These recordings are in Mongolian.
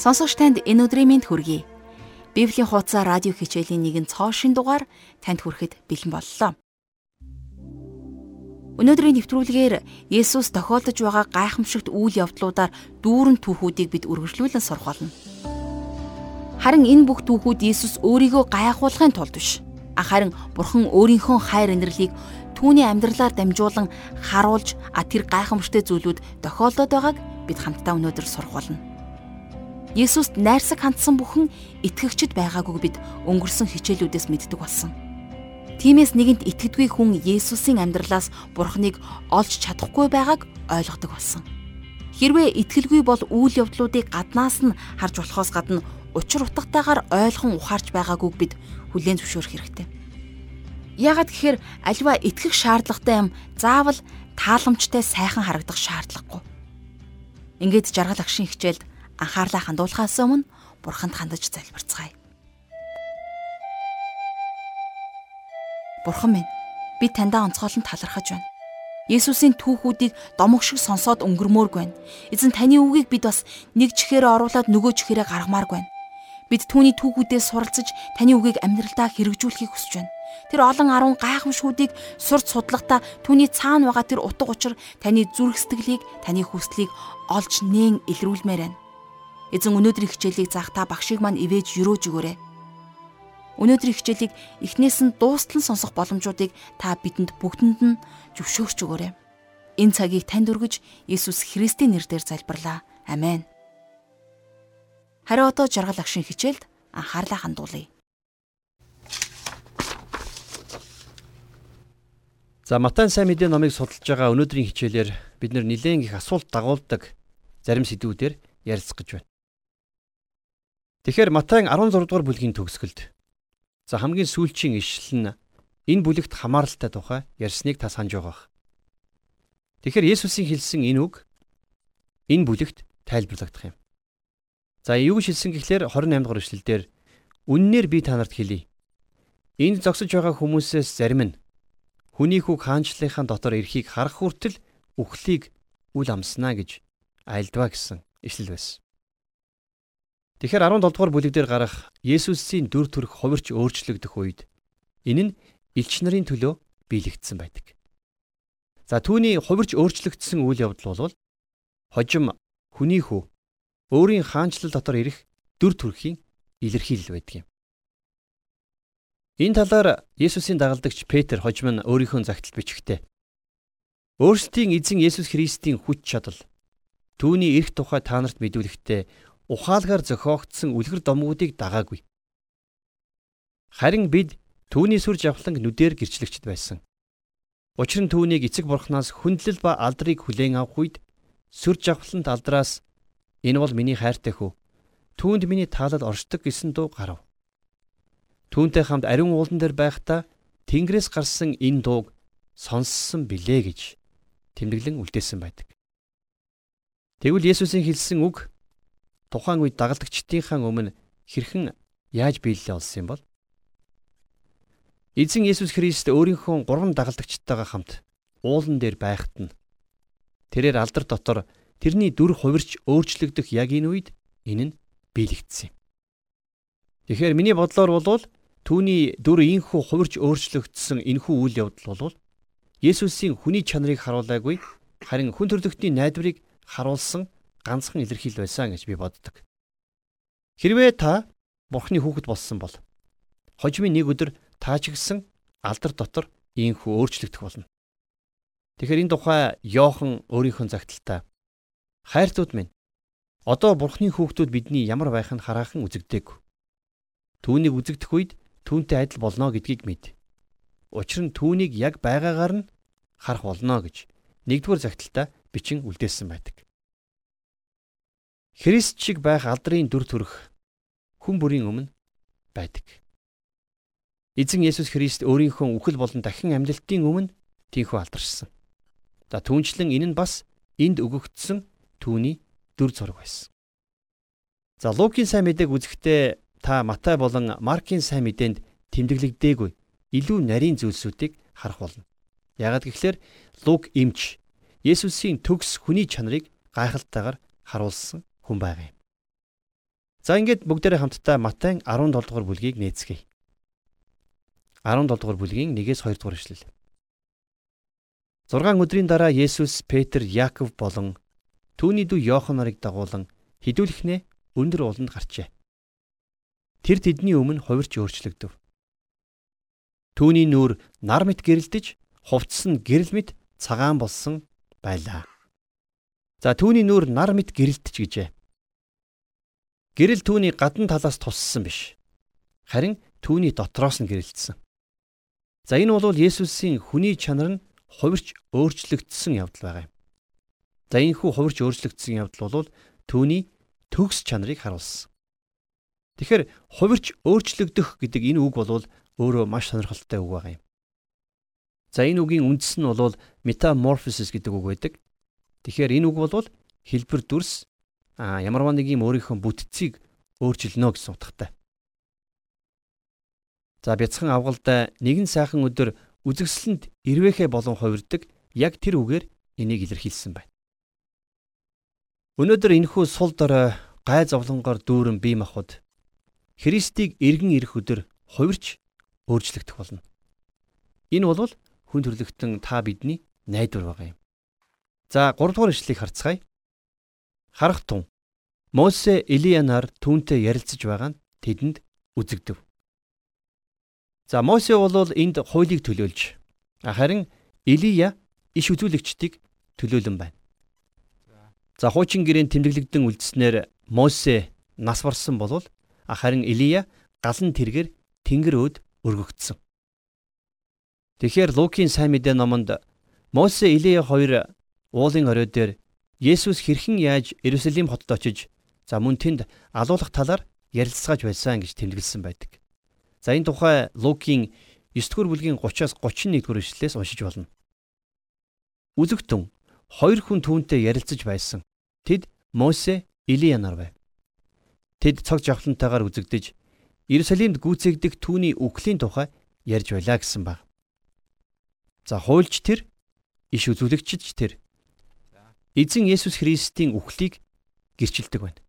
Сонсогч танд энэ өдрийн мэнд хүргэе. Библийн хуудас радио хичээлийн нэгэн цоо шин дугаар танд хүрэхэд бэлэн боллоо. Өнөөдрийн нэвтрүүлгээр Есүс тохиолдож байгаа гайхамшигт үйл явдлуудаар дүүрэн түүхүүдийг бид үргэлжлүүлэн сурах болно. Харин энэ бүх түүхүүд Есүс өөрийгөө гайхуулахын тулд биш. Харин Бурхан өөрийнхөө хайр инэрлийг түүний амьдралаар дамжуулан харуулж а тэр гайхамшигт зүйлүүд тохиолдоод байгааг бид хамтдаа өнөөдөр сурах болно. Есүст найрсаг хандсан бүхэн итгэгчд байгаагүй бид өнгөрсөн хичээлүүдээс мэддэг болсон. Тиймээс нэгэнт итгэдэггүй хүн Есүсийн амьдралаас Бурхныг олж чадахгүй байгааг ойлгодог болсон. Хэрвээ итгэлгүй бол үйл явдлуудыг гаднаас нь харж болохоос гадна учир утгатайгаар ойлгон ухаарч байгаагүй бид хүлээн зөвшөөрөх хэрэгтэй. Яагаад гэхээр альва итгэх шаардлагатай юм заавал тааламжтай сайхан харагдах шаардлагагүй. Ингээд жаргал агшин хичээлд анхаарлаа хандуулахаас өмнө бурханд хандаж залбирцгаая. Бурхан минь би таньдаа онцгойлон талархаж байна. Есүсийн түүхүүдийг домог шиг сонсоод өнгөрмөөргүй байна. Эзэн таны үгийг бид бас нэг чихээрээ оруулаад нөгөө чихээрээ гаргамааргүй байна. Бид түүний түүхүүдээс суралцж таны үгийг амьдралдаа хэрэгжүүлэхийг хүсэж байна. Тэр олон 10 гайхамшгүүдийг сурч судлахдаа түүний цаана байгаа тэр утга учир таны зүрх сэтгэлийг, таны хүслийг олж нээн илрүүлмээр байна. Эзэн өнөөдрийн хичээлийг заах та багшийг маань ивэж юрөөж өгөөрэй. Өнөөдрийн хичээлийг эхнээс нь дуустал нь сонсох боломжуудыг та бидэнд бүгдэнд нь зөвшөөрч өгөөрэй. Энэ цагийг танд өргөж Иесус Христийн нэрээр залбирлаа. Амен. Хариу одоо жаргал агшин хичээлд анхаарлаа хандуулъя. За Матай сайн мэдээ номыг судалж байгаа өнөөдрийн хичээлээр бид нэлээд их асуулт дагуулдаг зарим сэдвүүдээр ярилцах гэж байна. Тэгэхээр Матай 16 дугаар бүлгийн төгсгөлд за хамгийн сүүлчийн ишлэл нь энэ бүлэгт хамааралтай тухай ярьсныг та санаж байгаа. Тэгэхээр Есүсийн хэлсэн энэ үг энэ бүлэгт тайлбарлагдах юм. За юу гэж хэлсэн гэхлээр 28 дугаар ишлэлдэр үннээр би та нарт хэлье. Энд зогсож байгаа хүмүүсээс зарим нь хүний хүүг хаанчлалынхаа дотор эрхийг харах хүртэл үхлийг үл амснаа гэж айлдваа гэсэн ишлэл байсан. Тэгэхээр 17 дугаар бүлэг дээр гарах Есүсийн дүр төрх хувирч өөрчлөгдөх үед энэ нь элч нарын төлөө биелэгдсэн байдаг. За түүний хувирч өөрчлөгдсөн үйл явдал бол хожим хүний хүү өөрийн хаанчлал дотор ирэх дүр төрхийн илэрхийлэл байдаг юм. Энэ талаар Есүсийн дагалдагч Петр хожим нь өөрийнхөө загтал бичгтээ. Өөрсдийн эзэн Есүс Христийн хүч чадал түүний эрх тухай та нарт мэдүүлэхдээ ухаалгаар зохиогдсон үлгэр домгуудыг дагаагүй. Харин бид түүний сүр жавхлан нүдээр гэрчлэгчд байсан. Учир нь түүнийг эцэг бурхнаас хүндлэл ба алдрыг хүлээн авах үед сүр жавхлант алдраас энэ бол миний хайртай хүү. Түүнд миний таалал оршдог гэсэн дуу гарав. Түүнтэй хамт ариун уулан дээр байхдаа Тэнгэрээс гарсан энэ дууг сонссон билээ гэж тэмдэглэн үлдээсэн байдаг. Тэгвэл Есүсийн хэлсэн үг тухайн үед дагалдагчдийнхаа өмнө хэрхэн яаж биелэлээ олсон юм бол? Эзэн Есүс Христ өөрийнхөө гурван дагалдагчтайгаа хамт уулан дээр байхад нь тэрээр алдар дотор тэрний дүр хувирч өөрчлөгдөх яг энэ үед энэ нь биелэгдсэн юм. Тэгэхээр миний бодлоор бол түүний дүр ийхүү хувирч өөрчлөгдсөн энэхүү үйл явдал бол Есүсийн хүний чанарыг харуулаагүй харин хүн төрлөختний найдварыг харуулсан ганцхан илэрхийл байсан гэж би боддог. Хэрвээ та Бурхны хүүхэд болсон бол хожимын нэг өдөр таа ч гэсэн алдар дотор ийхүү өөрчлөгдөх болно. Тэгэхээр энэ тухай Йохан өөрийнхөө загталтаа хайрцууд минь одоо Бурхны хүүхдүүд бидний ямар байх нь хараахан үзэгдээг. Түүнийг үзэгдэх үед түүнтэй адил болно гэдгийг мэд. Учир нь түүнийг яг байгаагаар нь харах болно гэж нэгдүгээр загталтаа бичин үлдээсэн байдаг. Христ шиг байх алдрын дүр төрх хүн бүрийн өмнө байдаг. Эзэн Есүс Христ өөрийнхөө үхэл болон дахин амьлалтын өмнө тийхүү алдаршсан. За түүнчлэн энэ нь бас энд өгөгдсөн түүний дүр зураг байсан. За Лукийн сайн мэдээг үзэхдээ та Матай болон Маркийн сайн мэдээнд тэмдэглэгдээгүй илүү нарийн зүйлсүүдийг харах болно. Яагад гэвэл Лук эмч Есүсийн төгс хүний чанарыг гайхалттайгаар харуулсан хүн байгаа юм. За ингээд бүгдээрээ хамтдаа Матай 17 дугаар бүлгийг нээцгээе. 17 дугаар бүлгийн 1-ээс 2 дугаар эшлэл. 6 өдрийн дараа Есүс Петр, Яаков болон түүний дүү Йохан нарыг дагуулan хідүүлэхнээ өндөр ууланд гарчээ. Тэр тэдний өмнө хувирч өөрчлөгдөв. Түүний нүур нар мэт гэрэлдэж, хувцс нь гэрэл мэт цагаан болсон байлаа. За түүний нүур нар мэт гэрэлтэж гэжээ. Гэрэл түүний гадна талаас туссан биш. Харин түүний дотроос нь гэрэлтсэн. За энэ бол Есүсийн хүний чанар нь хувирч өөрчлөгдсөн явдал байгаа юм. За энэ хүү хувирч өөрчлөгдсөн явдал бол түүний төгс чанарыг харуулсан. Тэгэхээр хувирч өөрчлөгдөх гэдэг энэ үг бол өөрөө маш сонирхолтой үг байгаа юм. За энэ үгийн үндэс нь бол metamorphosis гэдэг үг байдаг. Тэгэхээр энэ үг бол хэлбэр дүрс ямарваа нэг юм өөрийнхөө бүтцийг өөрчилнө гэсэн утгатай. За бяцхан авгалдаа нэгэн сайхан өдөр үзэгсэлэнд ирвэхэ болон хувирдаг яг тэр үгээр энийг илэрхийлсэн байна. Өнөөдөр энэхүү сул дорой гай зовлонгоор дүүрэн бие махбод Христийг эргэн ирэх өдөр хувирч өөрчлөгдөх болно. Энэ бол хүн төрлөختөн та бидний найдвар байгаа юм. За 3 дугаар ишлэгийг харцгаая. Харах тун Мосе Илиянаар түүнтэй ярилцаж байгаа нь тэдэнд үзэгдэв. За Мосе бол энд хуулийг төлөөлж харин Илия иш үзүүлэгчдийг төлөөлөн байна. За хуучин гэрээнд тэмдэглэгдэн үлдснээр Мосе нас барсан болвол харин Илия галан тэргэр тэнгэр өөд өргөгдсөн. Тэгэхээр Лукийн сайн мэдээ номонд Мосе Илия хоёр уулын орой дээр Есүс хэрхэн яаж Иерусалим хотод очиж за мөн тэнд алуулах талаар ярилцгааж байсан гэж тэмдэглэсэн байдаг. За энэ тухай Лукийн 9 дугаар бүлгийн 30-аас 31 дугаар ишлэлээс уншиж болно. Үзэгтэн хоёр хүн түүнтэй ярилцаж байсан. Тэд Мосе, Илия нар байв. Тэд цог жавхлантайгаар үзэгдэж Иерусалимд гүйцэгдэх түүний үхлийн тухай ярьж байлаа гэсэн баг. За хуульч тэр, иш үзүүлэгчч тэр Эзэн Есүс Христийн үхлийг гэрчилдэг байна.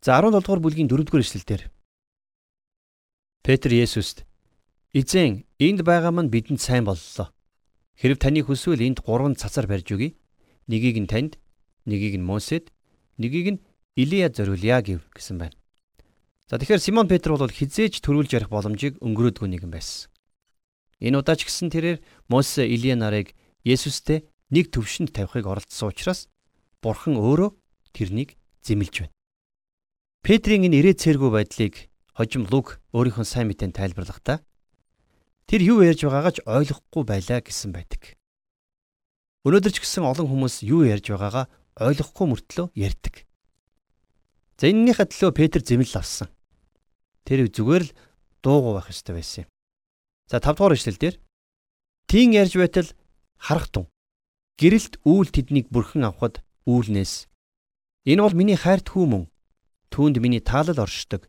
За 17 дугаар бүлгийн 4 дугаар эшлэлдэр Петр Есүст Эзэн энд байгаа мань бидэнд сайн боллоо. Хэрв таны хүсвэл энд гурван цацар барьж өгье. Нэгийг нь танд, нэгийг нь Мосед, нэгийг нь Илия зориулъя гэв гэсэн байна. За тэгэхээр Симон Петр бол хизээж төрүүлж ярих боломжийг өнгөрөөдгөө нэгэн байсан. Энэ удаа ч гэсэн тэрээр Мосе Илия нарыг Есүстэй нэг төвшөнд тавихыг оролдсон учраас Бурхан өөрөө тэрнийг зэмлэж байна. Петрийн энэ ирээд цэргүү байдлыг хожим Лук өөрийнхөө сайн мэдэн тайлбарлахдаа тэр юу ярьж байгаагаа ч ойлгохгүй байлаа гэсэн байдаг. Өнөөдөр ч гэсэн олон хүмүүс юу ярьж байгаагаа ойлгохгүй мөртлөө ярьдаг. За энэнийхээ төлөө Петр зэмэл авсан. Тэр зүгээр л дуугүй байх ёстой байсан юм. За 5 дугаар ишлэл дээр тийм ярьж байтал харах тун Гэрэлт үүл тэднийг бүрхэн авахд үүлнээс энэ бол миний хайрт хүү мөн түүнд миний таалал оршдог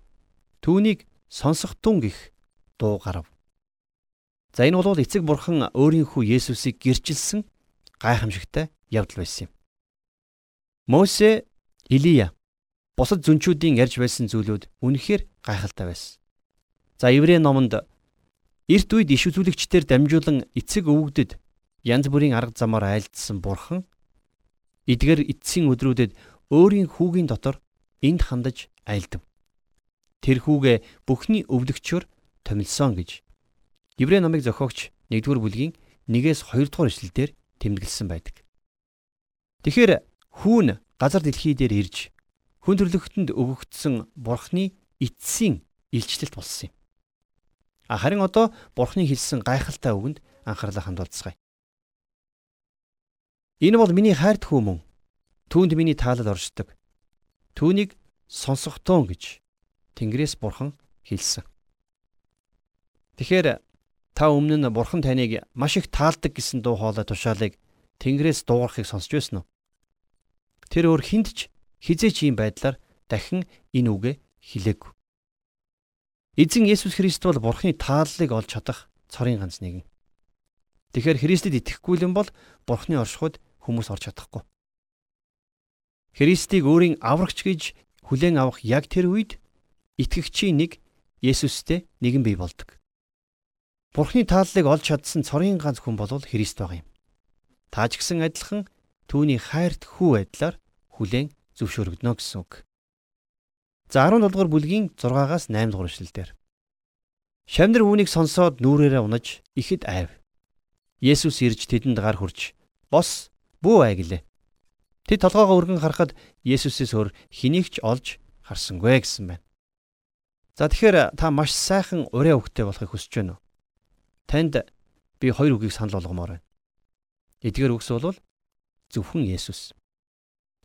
түүнийг сонсох тун гих дуу гарав. За энэ бол эцэг бурхан өөрийнхөө Есүсийг гэрчилсэн гайхамшигтай явдал байсан юм. Мосе, Илия бусад зүнчүүдийн ярьж байсан зүйлүүд үнэхээр гайхалтай байсан. За Еврей номонд эрт үед иш үзүүлэгчдэр дамжуулан эцэг өвгдөд янз бүрийн арга замаар айлдсан бурхан эдгээр эцсийн өдрүүдэд өөрийн хүүгийн дотор энд хандаж айлдав. Тэр хүүгээ бүхний өвлөгчөөр томилсон гэж Еврей номыг зохиогч 1-р бүлгийн 1-ээс 2-р эшлэлдэр тэмдэглэсэн байдаг. Тэгэхээр хүүн газар дэлхий дээр ирж хүн төрлөختөнд өгөгдсөн бурхны эцсийн илчлэлт болсон юм. Харин одоо бурхны хэлсэн гайхалтай үгэнд анхаарлаа хандуулцгаая. Энэ бол миний хайрт хүү мөн. Түүнд миний таалал оршдог. Түүнийг сонсохтон гэж Тэнгэрээс бурхан хэлсэн. Тэгэхээр та өмнө нь бурхан таныг маш их таалдаг гэсэн дуу хоолой тушаалыг Тэнгэрээс дуугарахыг сонсч байсан уу? Тэр өөр хинд ч хизээч ийм байдлаар дахин энэ үгээ хэлээгүй. Эзэн Есүс Христ бол бурханы тааллыг олж чадах цорын ганц нэгэн. Тэгэхээр Христэд итгэхгүй юм бол бурхны оршихуйд хүмүүс орж чадахгүй. Христийг өөрийн аврагч гэж хүлээн авах яг тэр үед итгэгчийн нэг Есүстэй нэгэн бий болдог. Бурхны тааллыг олж чадсан цорын ганц хүн бол Христ байгаа юм. Та ч гэсэн адилхан түүний хайрт хүү байдлаар хүлээн зөвшөөрөгдөнө гэсэн үг. За 17 дугаар бүлгийн 6-аас 8 дугаар эшлэлдэр. Шамнар үүнийг сонсоод нүрээрээ унаж ихэд айв. Есүс ирж тэдэнд гар хурж бос бүү ай гэлээ. Тэд толгоогоо өргөн харахад Есүсээс өөр хэнийг ч олж харсангүй гэсэн байна. За тэгэхээр та маш сайхан ураа хөвгтэй болохыг хүсэж байна уу? Танд би хоёр үгийг санал болгомоор байна. Эдгээр үгс бол зөвхөн Есүс.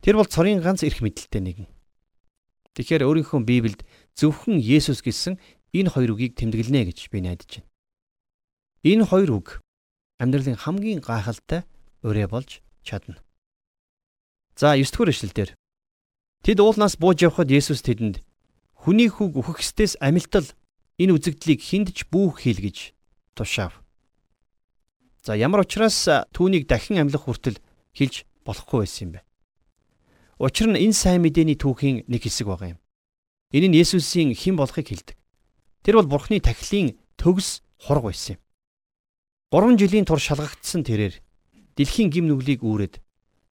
Тэр бол цорын ганц эрх мэдэлтэй нэгэн. Тэгэхээр өөрийнхөө Библиэд зөвхөн Есүс гэсэн энэ хоёр үгийг тэмдэглэнэ гэж би найдаж байна. Энэ хоёр үг амьдралын хамгийн гайхалтай ураа болж чадна. За 9 дугаар эшлэлдэр Тэд уулнаас бууж явхад Есүс тэдэнд хүний хүүг үхэхстээс амилтал энэ үзэгдлийг хиндж бүүх хэл гэж тушаав. За ямар учраас түүнийг дахин амьлах хүртэл хэлж болохгүй байсан юм бэ? Учир нь энэ сайн мэдээний түүхийн нэг хэсэг байгаа юм. Энэ нь Есүсийн хэн болохыг хэлдэг. Тэр бол Бурхны тахилын төгс хург байсан юм. 3 жилийн тур шалгагдсан тэрээр дэлхийн гим нүглийг үүрээд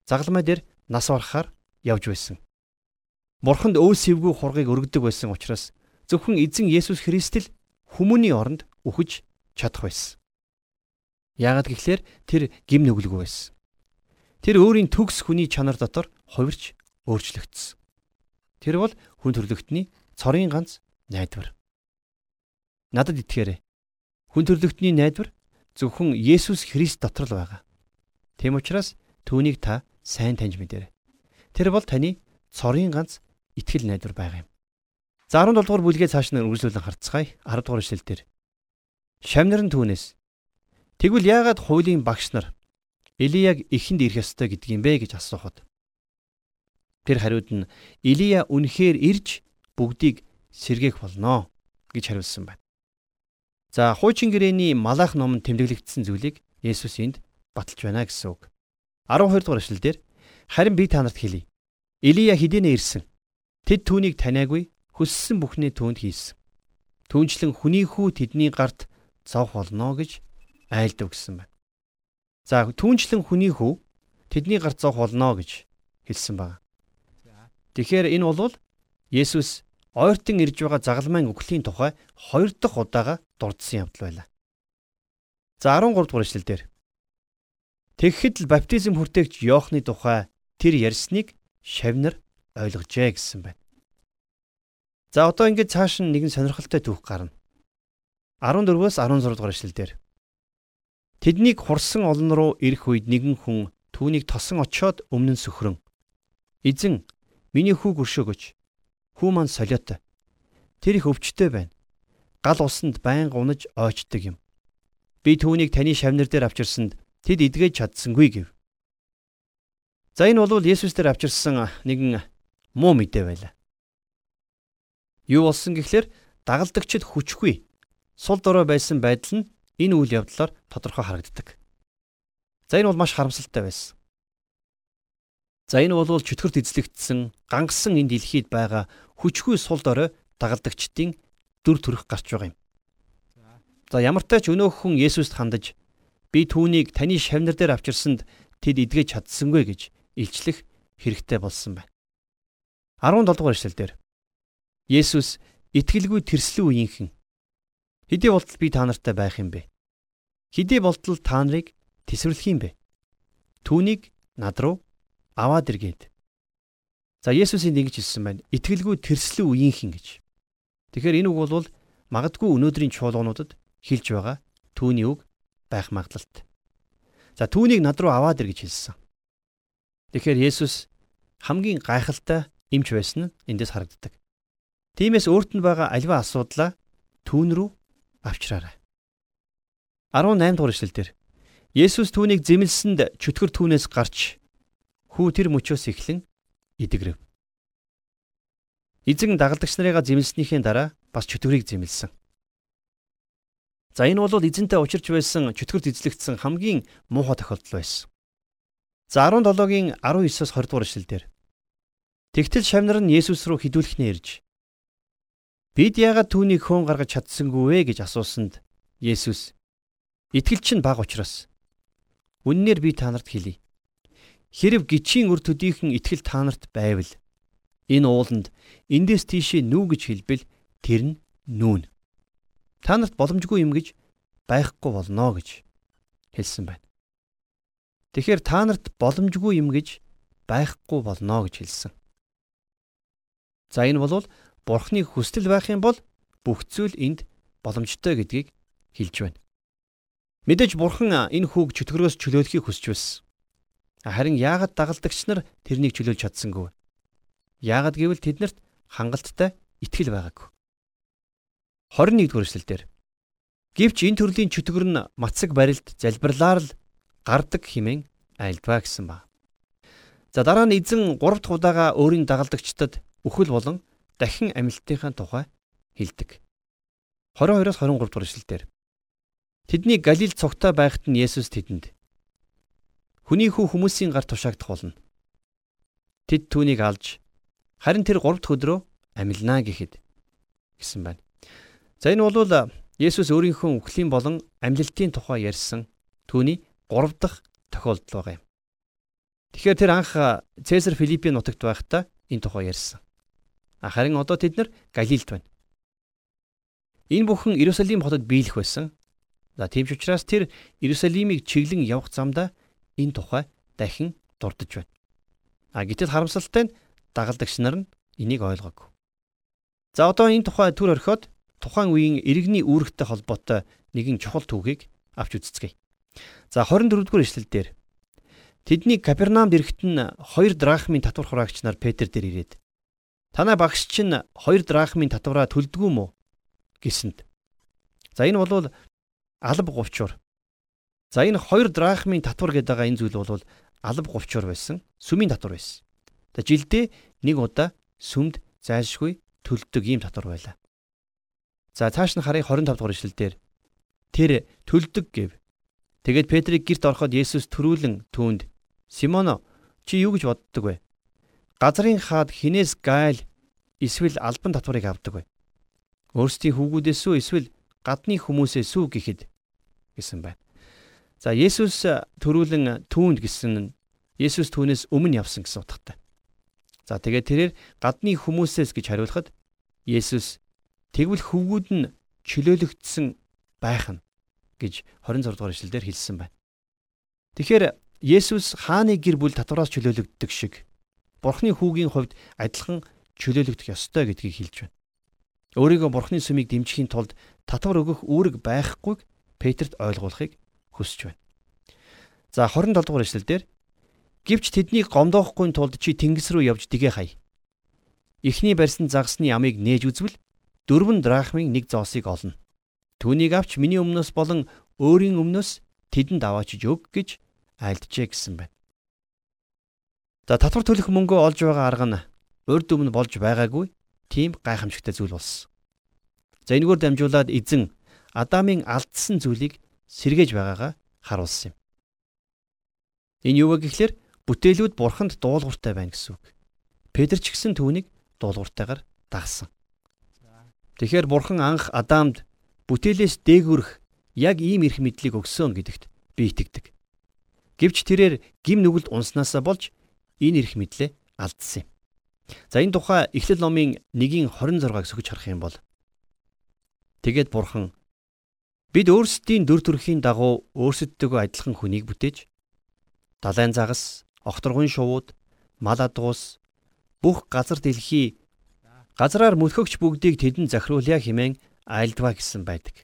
загалмай дээр нас барахаар явж байсан. Бурханд өөсөвгүй хургийг өргөдөг байсан учраас зөвхөн эзэн Есүс Христэл хүмүүний оронд үхэж чадах байсан. Яагад гэхлээр тэр гим нүглгүй байсан. Тэр өөрийн төгс хүний чанар дотор хувирч өөрчлөгдсөн. Тэр бол хүн төрлөختний цорын ганц найдвар. Надад итгээрэй. Хүн төрлөختний найдвар зөвхөн Есүс Христ дотор л байгаа. Тэм учраас түүнийг та сайн таньж мэдээрэй. Тэр бол таны цорын ганц итгэл найдвар байгаа юм. За 17 дугаар бүлгээ цааш нь үргэлжлүүлэн харцгаая. 10 дугаар эшлэл дээр. Шамнар нь түүнээс Тэгвэл яагаад хуулийн багш нар Илияг эхэнд ирэх ёстой гэдг юм бэ гэж асуухад тэр хариуд нь Илия үнэхээр ирж бүгдийг сэргээх болно гэж хариулсан байна. За хуучин гэрээний малах номонд тэмдэглэгдсэн зүйлийг Есүс энд баталж байна гэсэн үг. 12 дугаар эшлэлдэр харин би та нарт хэлье. Илия хэдийнэ ирсэн. Тэд түүнийг таниагүй хүссэн бүхнээ түүнд хийсэн. Түүнчлэн хүний хүү тэдний гарт зовх болно гэж айлдав гэсэн байна. За түүнчлэн хүний хүү тэдний гарт зовх болно гэж хэлсэн байна. Тэгэхээр энэ бол Есүс ойртон ирж байгаа загалмайн үхлийн тухай хоёр дахь удаага дурдсан явдал байлаа. За 13 дугаар эшлэлдэр Тэгэхэд л баптизм хүртээгч Иохны тухай тэр ярьсныг шавнар ойлгожээ гэсэн байна. За одоо ингээд цааш нь нэгэн сонирхолтой түүх гарна. 14-өөс 16 дугаар эшлэлдэр Тэднийг хурсан олон руу ирэх үед нэгэн хүн түүнийг тосон очоод өмнө нь сөхрөн. Эзэн миний хүүг өршөөгөөч. Хүү маань солиотой. Тэр их өвчтөй байна. Гал усанд байнга унаж ойчдөг юм. Би түүнийг таны шавнар дээр авчирсанд тэд эдгэж чадсангүй гэв. За энэ бол Есүс дээр авчирсан нэгэн муу мэдээ байлаа. Юу болсон гэхлээр дагалдагчид хүчгүй сул дорой байсан байдал нь энэ үйл явдлаар тодорхой харагддаг. За энэ бол маш харамсалтай байсан. За энэ бол чөтгөрт эзлэгдсэн гангасан энэ дэлхийд байгаа хүчгүй сул дорой дагалдагчдын дүр төрх гарч байгаа юм. За ямар тач өнөөх хүн Есүст хандаж Би түүнийг таны шавнар дээр авчирсанд тэд эдгэж чадсангүй гэж илчлэх хэрэгтэй болсон байна. 17 дугаар эшлэлдэр Есүс итгэлгүй тэрслэн үеийнхэн хэдий болтол би та нартай байх юм бэ? Хэдий болтол та нарыг тесвэрлэх юм бэ? Түүнийг над руу аваад иргээд. За Есүсийн ингэж хэлсэн байна. Итгэлгүй тэрслэн үеийнхэн гэж. Тэгэхээр энэ үг бол магадгүй өнөөдрийн чуулгануудад хэлж байгаа түүний үг байх магадлалт. За түүнийг над руу аваад ир гэж хэлсэн. Тэгэхээр Есүс хамгийн гайхалтай эмч байсан нь эндээс харагддаг. Тиймээс өөрт нь байгаа альва асуудлаа түүн рүү авчраарай. 18 дугаар эшлэлдэр Есүс түүнийг зэмлсэнд чөтгөр түүнээс гарч хүү тэр мөчөөс эхлэн идэгрэв. Эзэн дагалдагч нарыгаа зэмлснийхээ дараа бас чөтгөрийг зэмлсэн. За энэ бол эзэнтэй учирч байсан чөтгөрд эзлэгдсэн хамгийн муухай тохиолдол байсан. За 17-гийн 19-с 20 дугаар эшлэлдэр Тэгтэл шавнар нь Есүс рүү хідүүлэхнээ ирж Бид яагаад түүнийг хөөн гаргаж чадсангүй вэ гэж асуусанд Есүс Итгэл чинь баг учраас үннээр би та нарт хэлье. Хэрв гिचийн үр төдийхөн итгэл та нарт байвал энэ ууланд эндээс тийшээ нүү гэж хэлбэл тэр нь нүүн. Та нарт боломжгүй юм гэж байхгүй болно гэж хэлсэн байна. Тэгэхээр та нарт боломжгүй юм гэж байхгүй болно гэж хэлсэн. За энэ бол Бурхны хүсэл байх юм бол бүх зүйл энд боломжтой гэдгийг хэлж байна. Мэдээж Бурхан энэ хүүг чөтгөрөөс чөлөөлөхийг хүсэж байсан. Харин яагаад дагалдагч нар тэрнийг чөлөөлж чадсангүй? Яагаад гэвэл тэднэрт хангалттай итгэл байгаагүй. 21-р эшлэлдэр Гэвч энэ төрлийн чөтгөр нь мацаг барилд залбирлаар л гардаг химэн айлдваа гэсэн ба. За дараа нь эзэн 3 дахь удаага өөрийн дагалдагчдад үхэл болон дахин амилтынхаа тухай хэлдэг. 22-оос 23 дугаар эшлэлдэр Тэдний Галил цогтой байхад нь Есүс тэдэнд Хүний хүү хүмүүсийн гар тушаагдах болно. Тэд түүнийг алж харин тэр 3 дахь өдрөө амилнаа гэхэд гэсэн байна. За энэ бол Есүс өөрийнхөө үхлийн болон амьлалтын тухай ярьсан түүний 3 дахь тохиолдол байгаа юм. Тэгэхээр тэр анх Цэсар Филиппийн нутагт байхдаа энэ тухай ярьсан. Харин одоо тэд нар Галилд байна. Энэ бүхэн Иерусалим хотод биелэх байсан. За тийм ч учраас тэр Иерусалимыг чиглэн явах замдаа энэ тухай дахин дурдж байна. А гэтэл харамсалтай нь дагалдагч нар нь энийг ойлгоогүй. За одоо энэ тухай төр орхиод тухайн үеийн иргэний үүрэгтэй холбоотой нэгэн чухал түүхийг авч үзцгээе. За 24-р эшлэл дээр тэдний Капернаумд ирэхэд нь 2 драхмын татвар хураагч нар Петр дээр ирээд танай багш чинь 2 драхмын татвараа төлдгүү мө гэсэнд. За энэ бол алба говчуур. За энэ 2 драхмын татвар гэдэг байгаа энэ зүйл бол алба говчуур байсан, сүмийн татвар байсан. За жилдээ нэг удаа сүмд зайлшгүй төлдөг ийм татвар байлаа. За цааш нь харъя 25 дугаар ишлэлдэр тэр төлдөг гэв. Тэгээд Петрийг герт ороход Есүс төрүүлэн түүнд Симоно чи юу гэж боддог вэ? Газрын хаад хинээс гайл эсвэл албан татварыг авдаг вэ? Өөрсдийн хүүгүүдээс үү эсвэл гадны хүмүүсээс үү гэхэд гэсэн байна. За Есүс төрүүлэн түүнд гэсэн нь Есүс түүнээс өмнө явсан гэсэн утгатай. За тэгээд тэрээр гадны хүмүүсээс гэж хариулахад Есүс Тэгвэл хөвгүүд нь чөлөөлөгдсөн байх нь гэж 26 дугаар ишлэлдэр хэлсэн байна. Тэгэхээр Есүс хааны гэр бүл татвараас чөлөөлөгддөг шиг Бурхны хүүгийн хувьд адилхан чөлөөлөгдөх ёстой гэдгийг хэлж байна. Өөрийгөө Бурхны сүмийг дэмжихийн тулд татвар өгөх үүрэг байхгүйг Петрт ойлгуулахыг хүсэж байна. За 27 дугаар эшлэлдэр гівч тэднийг гомдоохгүй тулд чи тэнгис рүү явж дэгэ хай. Эхний барьсан загсны ямыг нээж үзвэл дөрвөн драхмын нэг зоосыг олно. Түүнийг авч миний өмнөөс болон өөрийн өмнөөс тэдэнд аваачиж өг гэж айлджээ гэсэн байна. За татвар төлөх мөнгөө олж байгаа арга нь урд өмнө болж байгаагүй тийм гайхамшигтай зүйл болсон. За энэгээр дамжуулаад эзэн Адамын алдсан зүйлийг сэргээж байгаагаа харуулсан юм. Энэ юу вэ гэхлээр бүтээлүүд бурханд дуулууртай байна гэсэн үг. Петр ч гэсэн түүнийг дуулууртайгаар дагсан. Тэгэхээр бурхан анх Адамд бүтээлээс дээгүрх яг ийм эрх мэдлийг өгсөн гэдэгт би итгэдэг. Гэвч тэрээр гим нүгэлд унснаасаа болж энэ эрх мэдлээ алдсан юм. За энэ тухай Эхлэл номын 1-ийн 26-ыг сөхөж харах юм бол тэгээд бурхан бид өөрсдийн дүр төрхийн дагуу өөрсөддөө адилхан хүнийг бүтээж далайн загас, огторгон шувууд, мал адуус бүх газар дэлхий Газраар мөлхөгч бүгдийг тэдэнд захируулъя хэмээн айлдва гэсэн байдаг.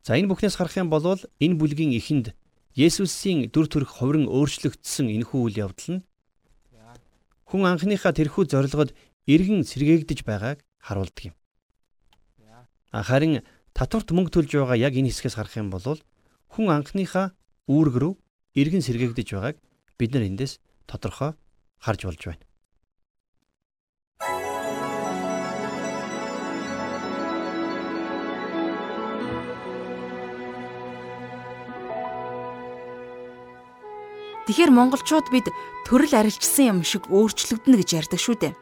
За энэ бүхнээс харах юм бол энэ бүлгийн эхэнд Есүсийн дүр төрх хувиран өөрчлөгдсөн энэхүү үйл явдал нь хүн анхныхаа тэрхүү зорилгод эргэн сэргээгдэж байгааг харуулдаг юм. Харин татварт мөнгө төлж байгаа яг энэ хэсгээс харах юм бол хүн анхныхаа үүрэг рүү эргэн сэргээгдэж байгааг бид нар эндээс тодорхой харж болж байна. Тэгэхээр монголчууд бид төрөл арилжсан юм шиг өөрчлөгдөнө гэж ярьдаг шүү дээ.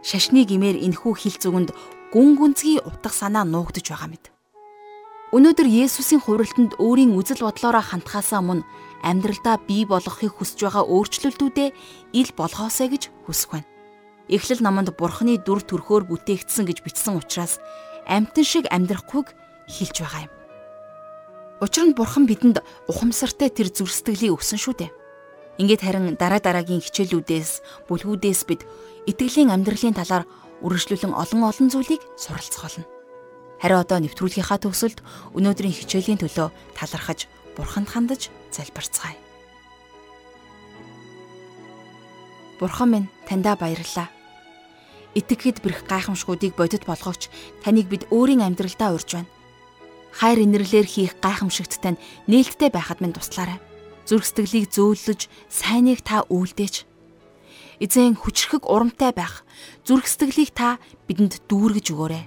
Шашны гимээр энхүү хил зүгэнд гүн гүнзгий утга санаа нуугдж байгаа мэд. Өнөөдөр Есүсийн хувралтанд өөрийн үзэл бодлороо хандхаасаа мөн амьдралдаа бий болгохыг хүсэж байгаа өөрчлөлтүүдээ ил болгоосэй гэж хүсэх байна. Эхлэл номонд Бурхны дүр төрхөөр бүтээгдсэн гэж бичсэн учраас амтэн шиг амьдрахгүйг хэлж байгаа юм. Учир нь Бурхан бидэнд ухамсартай тэр зүр сэтгэлийг өгсөн шүү дээ. Ингээд харин дараа дараагийн хичээлүүдээс, бүлгүүдээс бид итгэлийн амьдралын талаар үргэлжлүүлэн олон олон зүйлийг суралцах болно. Харин одоо нэвтрүүлгийнхаа төгсөлд өнөөдрийн хичээлийн төлөө талархаж Бурханд хандаж залбирцгаая. Бурхан минь таньда баярлалаа. Итгэхэд бэрх гайхамшгуудыг бодит болгогч таныг бид өөрийн амьдралдаа урьж байна хайр инэрлэр хийх гайхамшигт тань нээлттэй байхад минь туслаарай. Зүрх сэтгэлийг зөөлөж, сайныг та үйлдээч. Эзэн хүчрхэг урамтай байх, зүрх сэтгэлийг та бидэнд дүүргэж өгөөрэй.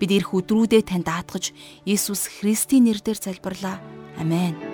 Бид ирэх өдрүүдээ тань даатгаж, Иесус Христийн нэрээр залбирлаа. Амен.